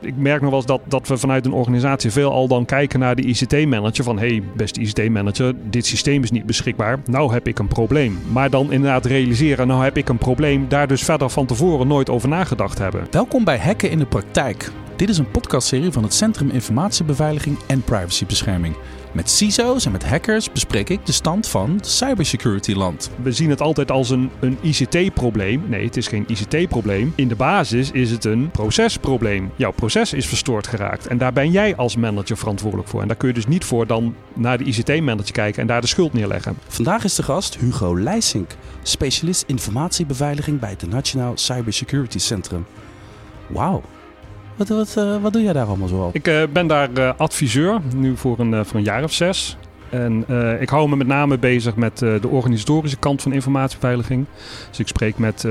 ik merk nog wel eens dat, dat we vanuit een organisatie veel al dan kijken naar de ICT-manager. Van hé, hey, beste ICT-manager, dit systeem is niet beschikbaar. Nou heb ik een probleem. Maar dan inderdaad realiseren, nou heb ik een probleem. Daar dus verder van tevoren nooit over nagedacht hebben. Welkom bij Hacken in de Praktijk. Dit is een podcastserie van het Centrum Informatiebeveiliging en Privacybescherming. Met CISO's en met hackers bespreek ik de stand van cybersecurity land. We zien het altijd als een, een ICT-probleem. Nee, het is geen ICT-probleem. In de basis is het een procesprobleem. Jouw proces is verstoord geraakt. En daar ben jij als manager verantwoordelijk voor. En daar kun je dus niet voor dan naar de ICT-manager kijken en daar de schuld neerleggen. Vandaag is de gast Hugo Leisink, specialist informatiebeveiliging bij het Nationaal Cybersecurity Centrum. Wauw. Wat, wat, uh, wat doe jij daar allemaal zo op? Ik uh, ben daar uh, adviseur, nu voor een, voor een jaar of zes. En ik hou me met name bezig met de organisatorische kant van informatiebeveiliging. Dus ik spreek met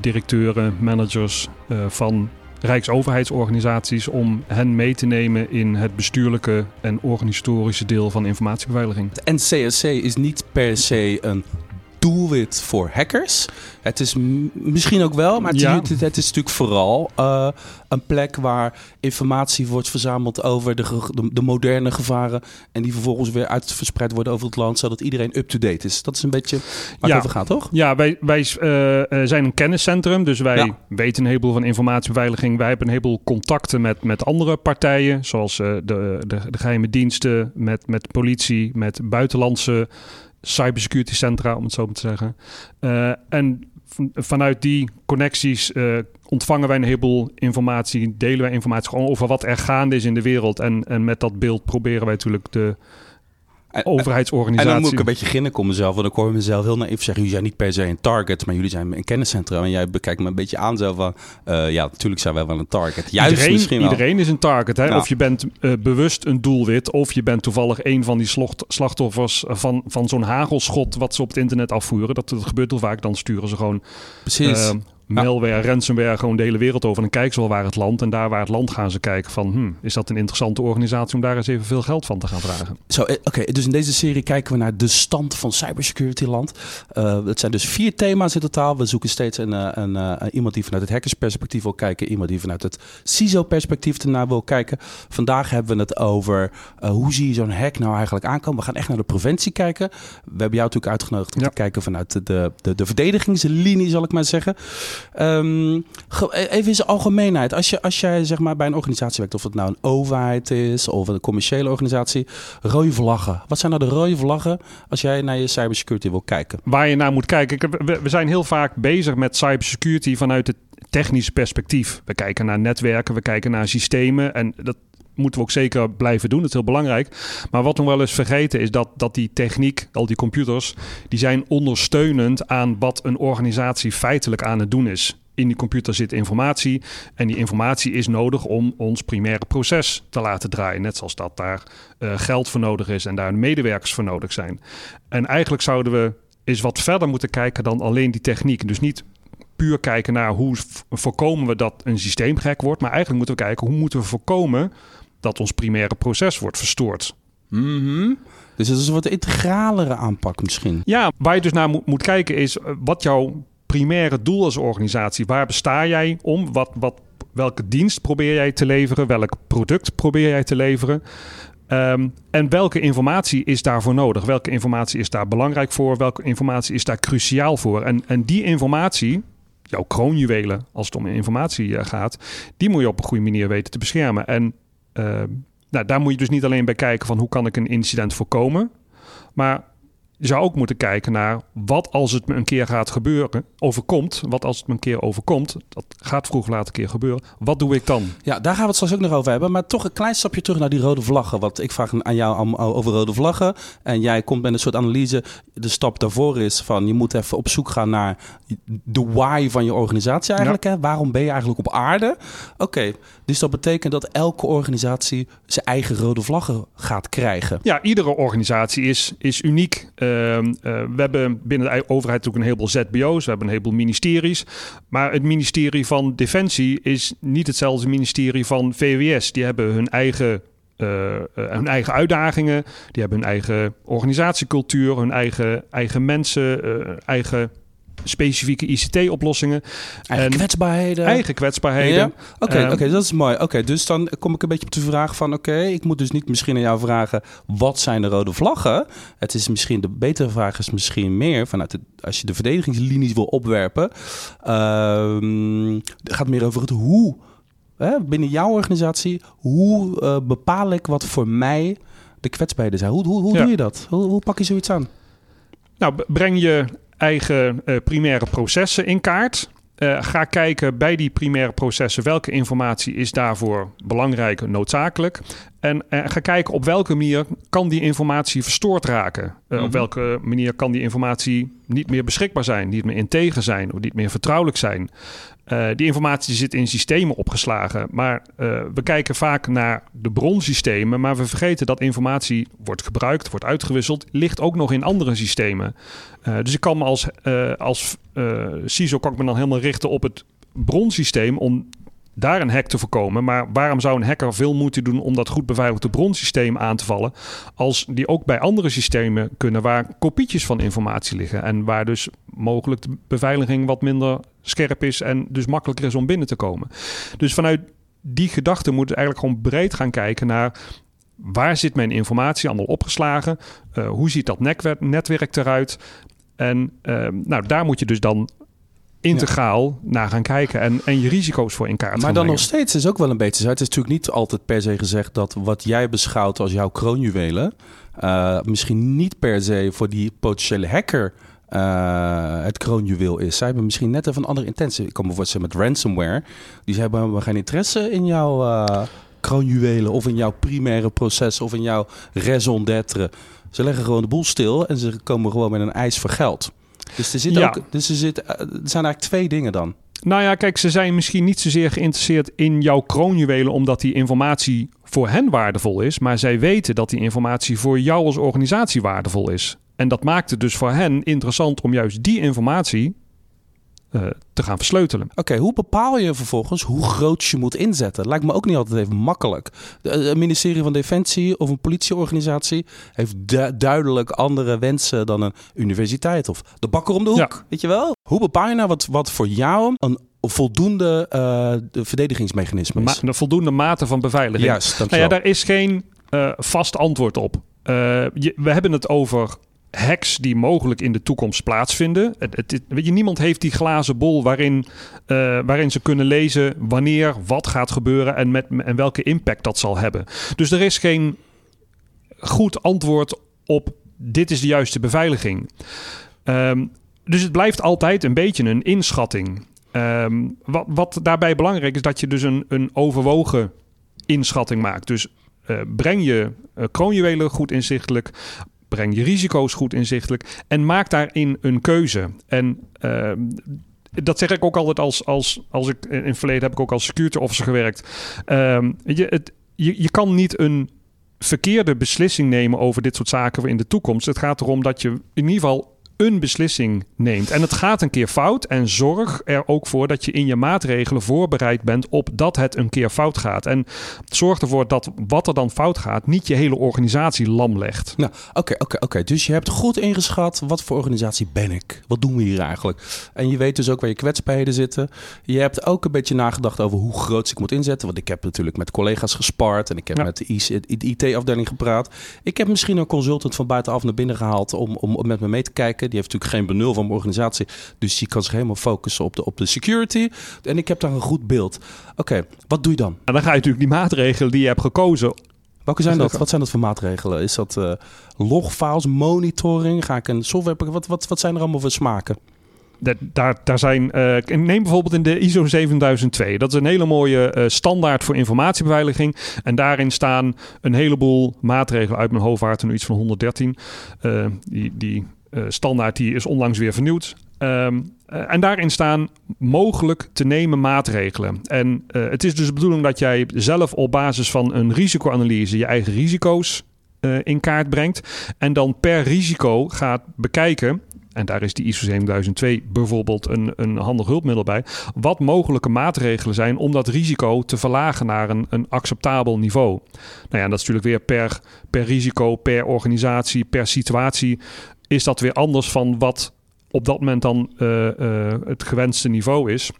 directeuren, managers van rijksoverheidsorganisaties om hen mee te nemen in het bestuurlijke en organisatorische deel van informatiebeveiliging. De NCSC is niet per se een doelwit voor hackers. Het is misschien ook wel, maar het, ja. het, het is natuurlijk vooral uh, een plek waar informatie wordt verzameld over de, de, de, moderne gevaren. En die vervolgens weer uitverspreid worden over het land, zodat iedereen up-to-date is. Dat is een beetje waar ja. het over gaat, toch? Ja, wij, wij uh, zijn een kenniscentrum, dus wij ja. weten een heleboel van informatiebeveiliging. Wij hebben een heleboel contacten met, met andere partijen, zoals uh, de, de, de geheime diensten, met, met politie, met buitenlandse cybersecurity centra, om het zo maar te zeggen. Uh, en vanuit die connecties uh, ontvangen wij een heleboel informatie, delen wij informatie gewoon over wat er gaande is in de wereld. En, en met dat beeld proberen wij natuurlijk de overheidsorganisatie. En dan moet ik een beetje ginnen om mezelf. Want ik hoor mezelf heel naïef zeggen... jullie zijn niet per se een target, maar jullie zijn een kenniscentrum. En jij bekijkt me een beetje aan van... Uh, ja, natuurlijk zijn wij wel een target. Juist iedereen, misschien wel. Iedereen is een target. Hè? Of je bent uh, bewust een doelwit... of je bent toevallig een van die slachtoffers van, van zo'n hagelschot... wat ze op het internet afvoeren. Dat, dat gebeurt heel vaak. Dan sturen ze gewoon... Precies. Uh, malware, ransomware, gewoon de hele wereld over. En dan kijken ze wel waar het land. En daar waar het land gaan ze kijken van... Hmm, is dat een interessante organisatie om daar eens even veel geld van te gaan vragen? Zo, Oké, okay, dus in deze serie kijken we naar de stand van cybersecurity land. Uh, het zijn dus vier thema's in totaal. We zoeken steeds een, een, een, iemand die vanuit het hackersperspectief wil kijken. Iemand die vanuit het CISO-perspectief ernaar wil kijken. Vandaag hebben we het over uh, hoe zie je zo'n hack nou eigenlijk aankomen. We gaan echt naar de preventie kijken. We hebben jou natuurlijk uitgenodigd om ja. te kijken vanuit de, de, de verdedigingslinie, zal ik maar zeggen. Um, even in zijn algemeenheid. Als, je, als jij zeg maar, bij een organisatie werkt, of het nou een overheid is of een commerciële organisatie, rode vlaggen. Wat zijn nou de rode vlaggen als jij naar je cybersecurity wil kijken? Waar je naar moet kijken. We, we zijn heel vaak bezig met cybersecurity vanuit het technische perspectief. We kijken naar netwerken, we kijken naar systemen. En dat, moeten we ook zeker blijven doen. Dat is heel belangrijk. Maar wat we wel eens vergeten is dat, dat die techniek, al die computers, die zijn ondersteunend aan wat een organisatie feitelijk aan het doen is. In die computer zit informatie en die informatie is nodig om ons primaire proces te laten draaien. Net zoals dat daar uh, geld voor nodig is en daar medewerkers voor nodig zijn. En eigenlijk zouden we eens wat verder moeten kijken dan alleen die techniek. Dus niet puur kijken naar hoe voorkomen we dat een systeem gek wordt. Maar eigenlijk moeten we kijken hoe moeten we voorkomen dat ons primaire proces wordt verstoord. Mm -hmm. Dus dat is een wat integralere aanpak misschien. Ja, waar je dus naar moet, moet kijken is eh, wat jouw primaire doel als organisatie. Waar besta jij om? Wat, wat, welke dienst probeer jij te leveren? Welk product probeer jij te leveren? Um, en welke informatie is daarvoor nodig? Welke informatie is daar belangrijk voor? Welke informatie is daar cruciaal voor? En, en die informatie, jouw kroonjuwelen als het om informatie uh, gaat, die moet je op een goede manier weten te beschermen. En nou, daar moet je dus niet alleen bij kijken van hoe kan ik een incident voorkomen. Maar je zou ook moeten kijken naar wat als het me een keer gaat gebeuren, overkomt. Wat als het me een keer overkomt, dat gaat vroeg of later een keer gebeuren. Wat doe ik dan? Ja, daar gaan we het straks ook nog over hebben. Maar toch een klein stapje terug naar die rode vlaggen. Want ik vraag aan jou over rode vlaggen. En jij komt met een soort analyse. De stap daarvoor is van je moet even op zoek gaan naar de why van je organisatie eigenlijk. Ja. Hè? Waarom ben je eigenlijk op aarde? Oké, okay, dus dat betekent dat elke organisatie zijn eigen rode vlaggen gaat krijgen. Ja, iedere organisatie is, is uniek. Uh, we hebben binnen de overheid ook een heleboel ZBO's, we hebben een heleboel ministeries. Maar het ministerie van Defensie is niet hetzelfde ministerie van VWS. Die hebben hun eigen uh, uh, hun eigen uitdagingen, die hebben hun eigen organisatiecultuur, hun eigen, eigen mensen, eigen specifieke ICT-oplossingen. Eigen kwetsbaarheden. Eigen kwetsbaarheden. Oké, um, oké, dat is mooi. Oké, dus dan kom ik een beetje op de vraag van... oké, ik moet dus niet misschien aan jou vragen... wat zijn de rode vlaggen? Het is misschien, de betere vraag is misschien meer... vanuit het, als je de verdedigingslinies wil opwerpen... Uh, het gaat meer over het hoe... Hè, binnen jouw organisatie, hoe uh, bepaal ik wat voor mij de kwetsbaarheden zijn? Hoe, hoe, hoe doe je dat? Hoe, hoe pak je zoiets aan? Nou, breng je eigen uh, primaire processen in kaart. Uh, ga kijken bij die primaire processen welke informatie is daarvoor belangrijk noodzakelijk. En uh, ga kijken op welke manier kan die informatie verstoord raken. Uh, mm-hmm. Op welke manier kan die informatie niet meer beschikbaar zijn, niet meer integer zijn of niet meer vertrouwelijk zijn. Uh, die informatie zit in systemen opgeslagen. Maar we kijken vaak naar de bronsystemen. Maar we vergeten dat informatie wordt gebruikt, wordt uitgewisseld. Ligt ook nog in andere systemen. Dus ik kan me als, als CISO kan ik me dan helemaal richten op het bronsysteem. Om daar een hack te voorkomen. Maar waarom zou een hacker veel moeten doen om dat goed beveiligde bronsysteem aan te vallen, als die ook bij andere systemen kunnen waar kopietjes van informatie liggen en waar dus mogelijk de beveiliging wat minder scherp is en dus makkelijker is om binnen te komen. Dus vanuit die gedachte moeten we eigenlijk gewoon breed gaan kijken naar waar zit mijn informatie allemaal opgeslagen? Uh, hoe ziet dat netwerk eruit? En uh, nou, daar moet je dus dan integraal ja. naar gaan kijken en, en je risico's voor in kaart Maar dan nog steeds is ook wel een beetje zo. Het is natuurlijk niet altijd per se gezegd dat wat jij beschouwt als jouw kroonjuwelen... Uh, misschien niet per se voor die potentiële hacker... Uh, het kroonjuweel is. Zij hebben misschien net even een andere intentie. Ik kan me voorstellen met ransomware. Die hebben helemaal geen interesse in jouw uh, kroonjuwelen... of in jouw primaire proces of in jouw raison d'être. Ze leggen gewoon de boel stil en ze komen gewoon met een eis voor geld. Dus er, zit ja. ook, dus er, zit, er zijn eigenlijk twee dingen dan. Nou ja, kijk, ze zijn misschien niet zozeer geïnteresseerd in jouw kroonjuwelen omdat die informatie voor hen waardevol is, maar zij weten dat die informatie voor jou als organisatie waardevol is. En dat maakt het dus voor hen interessant om juist die informatie uh, te gaan versleutelen. Oké, okay, hoe bepaal je vervolgens hoe groot je moet inzetten? Lijkt me ook niet altijd even makkelijk. Het ministerie van Defensie of een politieorganisatie heeft du duidelijk andere wensen dan een universiteit of de bakker om de hoek. Ja. Weet je wel? Hoe bepaal je nou wat, wat voor jou een voldoende uh, verdedigingsmechanisme is? Ma een voldoende mate van beveiliging. Juist, nou ja, daar is geen uh, vast antwoord op. Je, we hebben het over hacks die mogelijk in de toekomst plaatsvinden. Het, het, weet je, niemand heeft die glazen bol waarin, uh, waarin ze kunnen lezen wanneer wat gaat gebeuren en, met, en welke impact dat zal hebben. Dus er is geen goed antwoord op dit is de juiste beveiliging. Um, dus het blijft altijd een beetje een inschatting. Um, wat, wat daarbij belangrijk is, dat je dus een, een overwogen inschatting maakt. Dus uh, breng je uh, kroonjuwelen goed inzichtelijk breng je risico's goed inzichtelijk en maak daarin een keuze. En uh, dat zeg ik ook altijd als, als, als ik in het verleden heb ik ook als security officer gewerkt. Uh, je, het, je, je kan niet een verkeerde beslissing nemen over dit soort zaken in de toekomst. Het gaat erom dat je in ieder geval een beslissing neemt. En het gaat een keer fout. En zorg er ook voor dat je in je maatregelen voorbereid bent op dat het een keer fout gaat. En zorg ervoor dat wat er dan fout gaat, niet je hele organisatie lam legt. Nou, oké, oké, oké. Dus je hebt goed ingeschat wat voor organisatie ben ik? Wat doen we hier eigenlijk? En je weet dus ook waar je kwetsbaarheden zitten. Je hebt ook een beetje nagedacht over hoe groot ik moet inzetten. Want ik heb natuurlijk met collega's gespart en ik heb met de IT-afdeling gepraat. Ik heb misschien een consultant van buitenaf naar binnen gehaald om, om met me mee te kijken. Die heeft natuurlijk geen benul van mijn organisatie. Dus die kan zich helemaal focussen op de, op de security. En ik heb daar een goed beeld. Oké, wat doe je dan? En dan ga je natuurlijk die maatregelen die je hebt gekozen Welke zijn dat? Wat zijn dat voor maatregelen? Is dat uh, logfiles, monitoring? Ga ik een software... Wat, wat, wat zijn er allemaal voor smaken? Daar, daar zijn, uh, neem bijvoorbeeld in de ISO 7002. Dat is een hele mooie uh, standaard voor informatiebeveiliging. En daarin staan een heleboel maatregelen uit mijn hoofdwaard, en iets van 113. Uh, die, die uh, standaard die is onlangs weer vernieuwd. Um, uh, en daarin staan mogelijk te nemen maatregelen. En uh, het is dus de bedoeling dat jij zelf op basis van een risicoanalyse je eigen risico's in kaart brengt. En dan per risico gaat bekijken. En daar is die ISO 7002 bijvoorbeeld een, een handig hulpmiddel bij. Wat mogelijke maatregelen zijn om dat risico te verlagen naar een, een acceptabel niveau. Nou ja, dat is natuurlijk weer per, per risico, per organisatie, per situatie is dat weer anders van wat op dat moment dan het gewenste niveau is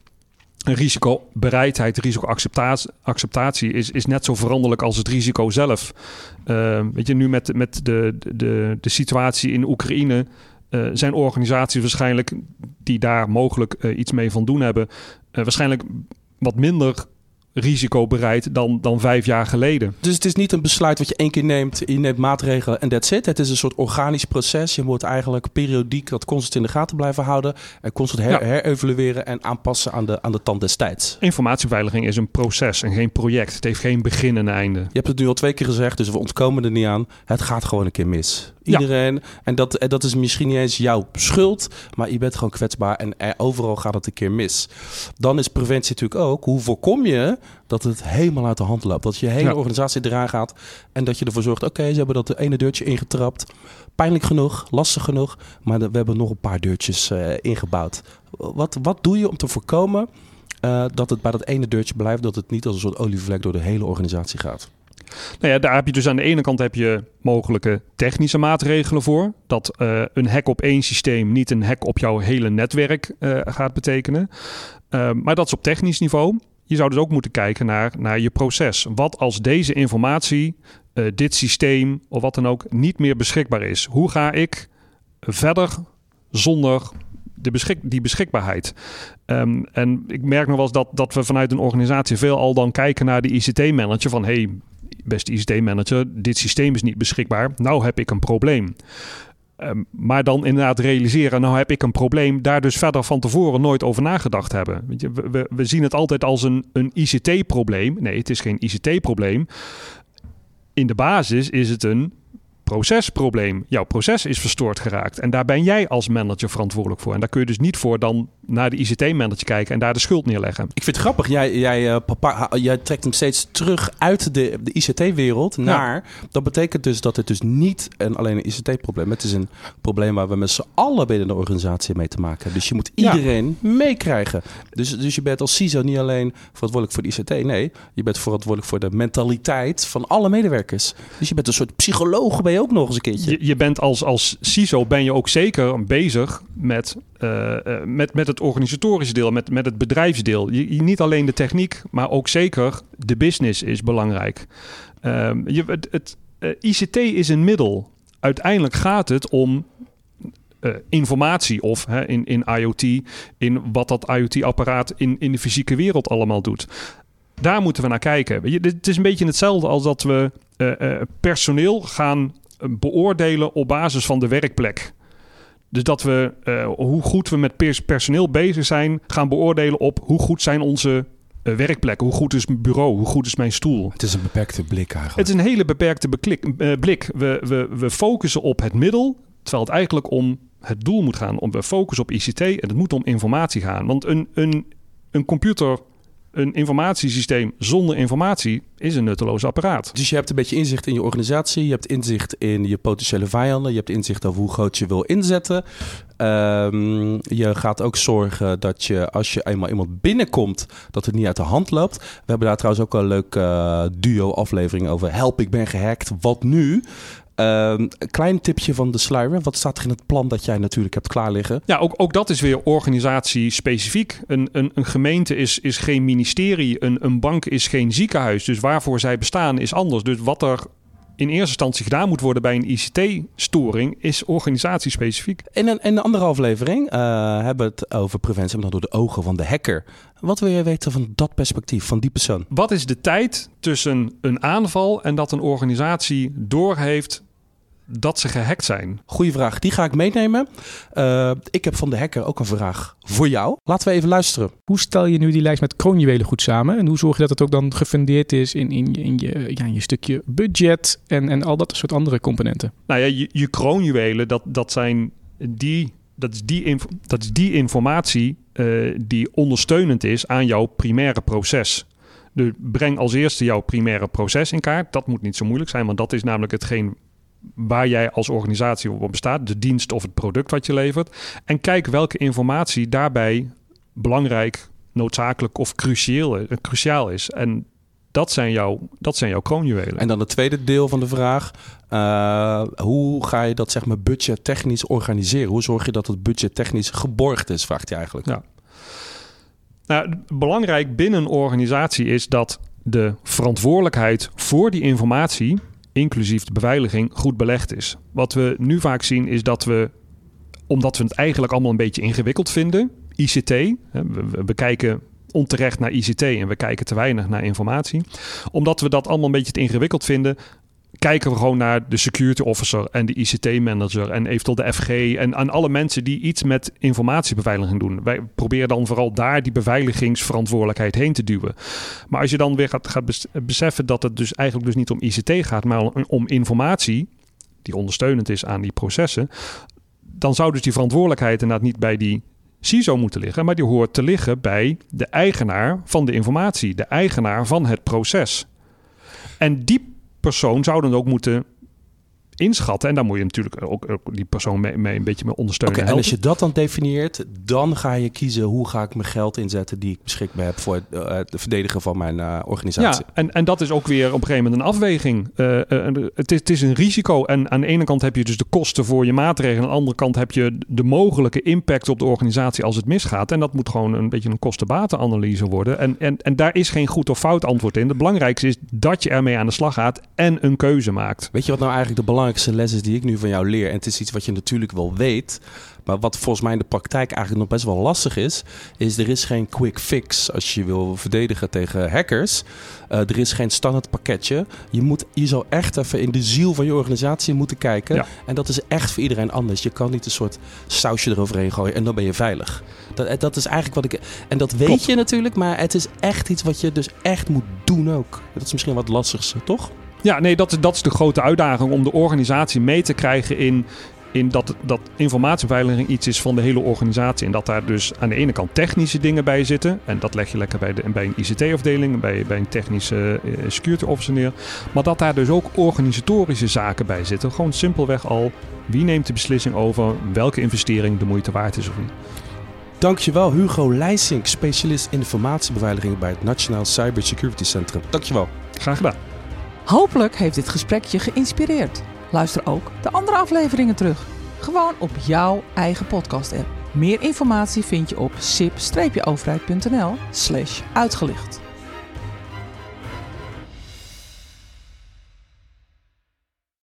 risicobereidheid, risicoacceptatie is, is net zo veranderlijk als het risico zelf. Uh, weet je, nu met, met de, de, de situatie in Oekraïne zijn organisaties waarschijnlijk die daar mogelijk iets mee van doen hebben, waarschijnlijk wat minder risicobereid dan, dan vijf jaar geleden. Dus het is niet een besluit wat je één keer neemt, je neemt maatregelen en that's it. Het is een soort organisch proces. Je moet eigenlijk periodiek dat constant in de gaten blijven houden en constant her, herevalueren en aanpassen aan de, aan de tand des tijds. Informatiebeveiliging is een proces en geen project. Het heeft geen begin en einde. Je hebt het nu al twee keer gezegd, dus we ontkomen er niet aan. Het gaat gewoon een keer mis. Iedereen. En dat, en dat is misschien niet eens jouw schuld, maar je bent gewoon kwetsbaar en er, overal gaat het een keer mis. Dan is preventie natuurlijk ook, hoe voorkom je dat het helemaal uit de hand loopt? Dat je hele organisatie eraan gaat en dat je ervoor zorgt, oké, ze hebben dat ene deurtje ingetrapt. Pijnlijk genoeg, lastig genoeg, maar we hebben nog een paar deurtjes uh, ingebouwd. Wat, wat doe je om te voorkomen uh, dat het bij dat ene deurtje blijft, dat het niet als een soort olievlek door de hele organisatie gaat? Nou ja, daar heb je dus aan de ene kant heb je mogelijke technische maatregelen voor. Dat uh, een hack op één systeem niet een hack op jouw hele netwerk uh, gaat betekenen. Uh, maar dat is op technisch niveau. Je zou dus ook moeten kijken naar, naar je proces. Wat als deze informatie, dit systeem of wat dan ook niet meer beschikbaar is? Hoe ga ik verder zonder de beschik die beschikbaarheid. Um, en ik merk nog wel eens dat, dat we vanuit een organisatie veel al dan kijken naar de ICT-manager. Van hey, beste ICT-manager, dit systeem is niet beschikbaar. Nou heb ik een probleem. Um, maar dan inderdaad realiseren, nou heb ik een probleem, daar dus verder van tevoren nooit over nagedacht hebben. We, we zien het altijd als een, een ICT-probleem. Nee, het is geen ICT-probleem. In de basis is het een procesprobleem. Jouw proces is verstoord geraakt. En daar ben jij als manager verantwoordelijk voor. En daar kun je dus niet voor dan naar de ICT-manager kijken en daar de schuld neerleggen. Ik vind het grappig. Jij, jij, uh, papa, jij trekt hem steeds terug uit de, de ICT-wereld naar. Dat betekent dus dat het dus niet een, alleen een ICT-probleem is. Het is een probleem waar we met z'n allen binnen de organisatie mee te maken hebben. Dus je moet iedereen ja. meekrijgen. Dus, dus je bent als CISO niet alleen verantwoordelijk voor de ICT. Nee, je bent verantwoordelijk voor de mentaliteit van alle medewerkers. Dus je bent een soort psycholoog ben je ook nog eens een keertje. Je, je bent als, als CISO ben je ook zeker bezig met, uh, uh, met, met het organisatorische deel, met, met het bedrijfsdeel. Je, niet alleen de techniek, maar ook zeker de business is belangrijk. Uh, je, het, ICT is een middel. Uiteindelijk gaat het om informatie of hè, in, in IoT, in wat dat IoT-apparaat in, in de fysieke wereld allemaal doet. Daar moeten we naar kijken. Je, het is een beetje hetzelfde als dat we personeel gaan beoordelen op basis van de werkplek. Dus dat we uh, hoe goed we met personeel bezig zijn, gaan beoordelen op hoe goed zijn onze uh, werkplekken. Hoe goed is mijn bureau? Hoe goed is mijn stoel? Het is een beperkte blik eigenlijk. Het is een hele beperkte beklik, uh, blik. We, we, we focussen op het middel, terwijl het eigenlijk om het doel moet gaan. Om we focussen op ICT en het moet om informatie gaan. Want een, een, een computer een informatiesysteem zonder informatie is een nutteloos apparaat. Dus je hebt een beetje inzicht in je organisatie, je hebt inzicht in je potentiële vijanden, je hebt inzicht over hoe groot je wil inzetten. Um, je gaat ook zorgen dat je, als je eenmaal iemand binnenkomt, dat het niet uit de hand loopt. We hebben daar trouwens ook een leuke uh, duo-aflevering over. Help, ik ben gehackt. Wat nu? Um, een klein tipje van de sluier. Wat staat er in het plan dat jij natuurlijk hebt klaar liggen? Ja, ook, ook dat is weer organisatie-specifiek. Een, een, een, gemeente is, is geen ministerie, een, een bank is geen ziekenhuis. Dus waarvoor zij bestaan is anders. Dus wat er in eerste instantie gedaan moet worden bij een ICT-storing, is organisatiespecifiek. In een, in een andere aflevering uh, hebben we het over preventie, maar dan door de ogen van de hacker. Wat wil je weten van dat perspectief, van die persoon? Wat is de tijd tussen een aanval en dat een organisatie doorheeft dat ze gehackt zijn? Goeie vraag, die ga ik meenemen. Uh, ik heb van de hacker ook een vraag voor jou. Laten we even luisteren. Hoe stel je nu die lijst met kroonjuwelen goed samen? En hoe zorg je dat het ook dan gefundeerd is in, in, in, je, ja, in je stukje budget en, en al dat soort andere componenten? Nou ja, je, je kroonjuwelen, dat, dat zijn die dat is die, dat is die informatie uh, die ondersteunend is aan jouw primaire proces. Dus breng als eerste jouw primaire proces in kaart. Dat moet niet zo moeilijk zijn, want dat is namelijk hetgeen waar jij als organisatie op bestaat, de dienst of het product wat je levert. En kijk welke informatie daarbij belangrijk, noodzakelijk of cruciaal, cruciaal is. En Dat zijn, jouw, dat zijn jouw kroonjuwelen. En dan het tweede deel van de vraag. Uh, hoe ga je dat zeg maar budgettechnisch organiseren? Hoe zorg je dat het budgettechnisch geborgd is, vraagt hij eigenlijk. Ja. Nou, belangrijk binnen een organisatie is dat de verantwoordelijkheid voor die informatie, inclusief de beveiliging, goed belegd is. Wat we nu vaak zien is dat we, omdat we het eigenlijk allemaal een beetje ingewikkeld vinden, ICT, we, we kijken onterecht naar ICT en we kijken te weinig naar informatie. Omdat we dat allemaal een beetje te ingewikkeld vinden, kijken we gewoon naar de security officer en de ICT-manager en eventueel de FG en aan alle mensen die iets met informatiebeveiliging doen. Wij proberen dan vooral daar die beveiligingsverantwoordelijkheid heen te duwen. Maar als je dan weer gaat, gaat beseffen dat het dus eigenlijk dus niet om ICT gaat, maar om informatie die ondersteunend is aan die processen, dan zou dus die verantwoordelijkheid inderdaad niet bij die CISO moeten liggen, maar die hoort te liggen bij de eigenaar van de informatie, de eigenaar van het proces. En die persoon zou dan ook moeten inschatten. En daar moet je natuurlijk ook, die persoon mee, mee, een beetje mee ondersteunen. Okay, en als je dat dan definieert, dan ga je kiezen hoe ga ik mijn geld inzetten die ik beschikbaar heb voor het, uh, verdedigen van mijn uh, organisatie. Ja, en, en dat is ook weer op een gegeven moment een afweging. Uh, het, is, het is een risico. En aan de ene kant heb je dus de kosten voor je maatregelen. Aan de andere kant heb je de mogelijke impact op de organisatie als het misgaat. En dat moet gewoon een beetje een kosten-batenanalyse worden. En, en, en daar is geen goed of fout antwoord in. Het belangrijkste is dat je ermee aan de slag gaat en een keuze maakt. Weet je wat nou eigenlijk de belangrijkste belangrijkste les is die ik nu van jou leer. En het is iets wat je natuurlijk wel weet. Maar wat volgens mij in de praktijk eigenlijk nog best wel lastig is, is er is geen quick fix als je wil verdedigen tegen hackers. Uh, er is geen standaard pakketje. Je, moet, je zou echt even in de ziel van je organisatie moeten kijken. Ja. En dat is echt voor iedereen anders. Je kan niet een soort sausje eroverheen gooien en dan ben je veilig. Dat, eh, dat is eigenlijk wat ik. En dat weet Klopt. je natuurlijk, maar het is echt iets wat je dus echt moet doen ook. Dat is misschien wat lastigste, toch? Ja, nee, dat is, dat is de grote uitdaging om de organisatie mee te krijgen in, in dat, dat informatiebeveiliging iets is van de hele organisatie. En dat daar dus aan de ene kant technische dingen bij zitten. En dat leg je lekker bij, de, bij een ICT-afdeling, bij, bij een technische uh, security officer neer. Maar dat daar dus ook organisatorische zaken bij zitten. Gewoon simpelweg al, wie neemt de beslissing over welke investering de moeite waard is of niet. Dankjewel Hugo Leisink, specialist informatiebeveiliging bij het Nationaal Cybersecurity Centrum. Dankjewel. Graag gedaan. Hopelijk heeft dit gesprek je geïnspireerd. Luister ook de andere afleveringen terug. Gewoon op jouw eigen podcast-app. Meer informatie vind je op sip-overheid.nl/uitgelicht.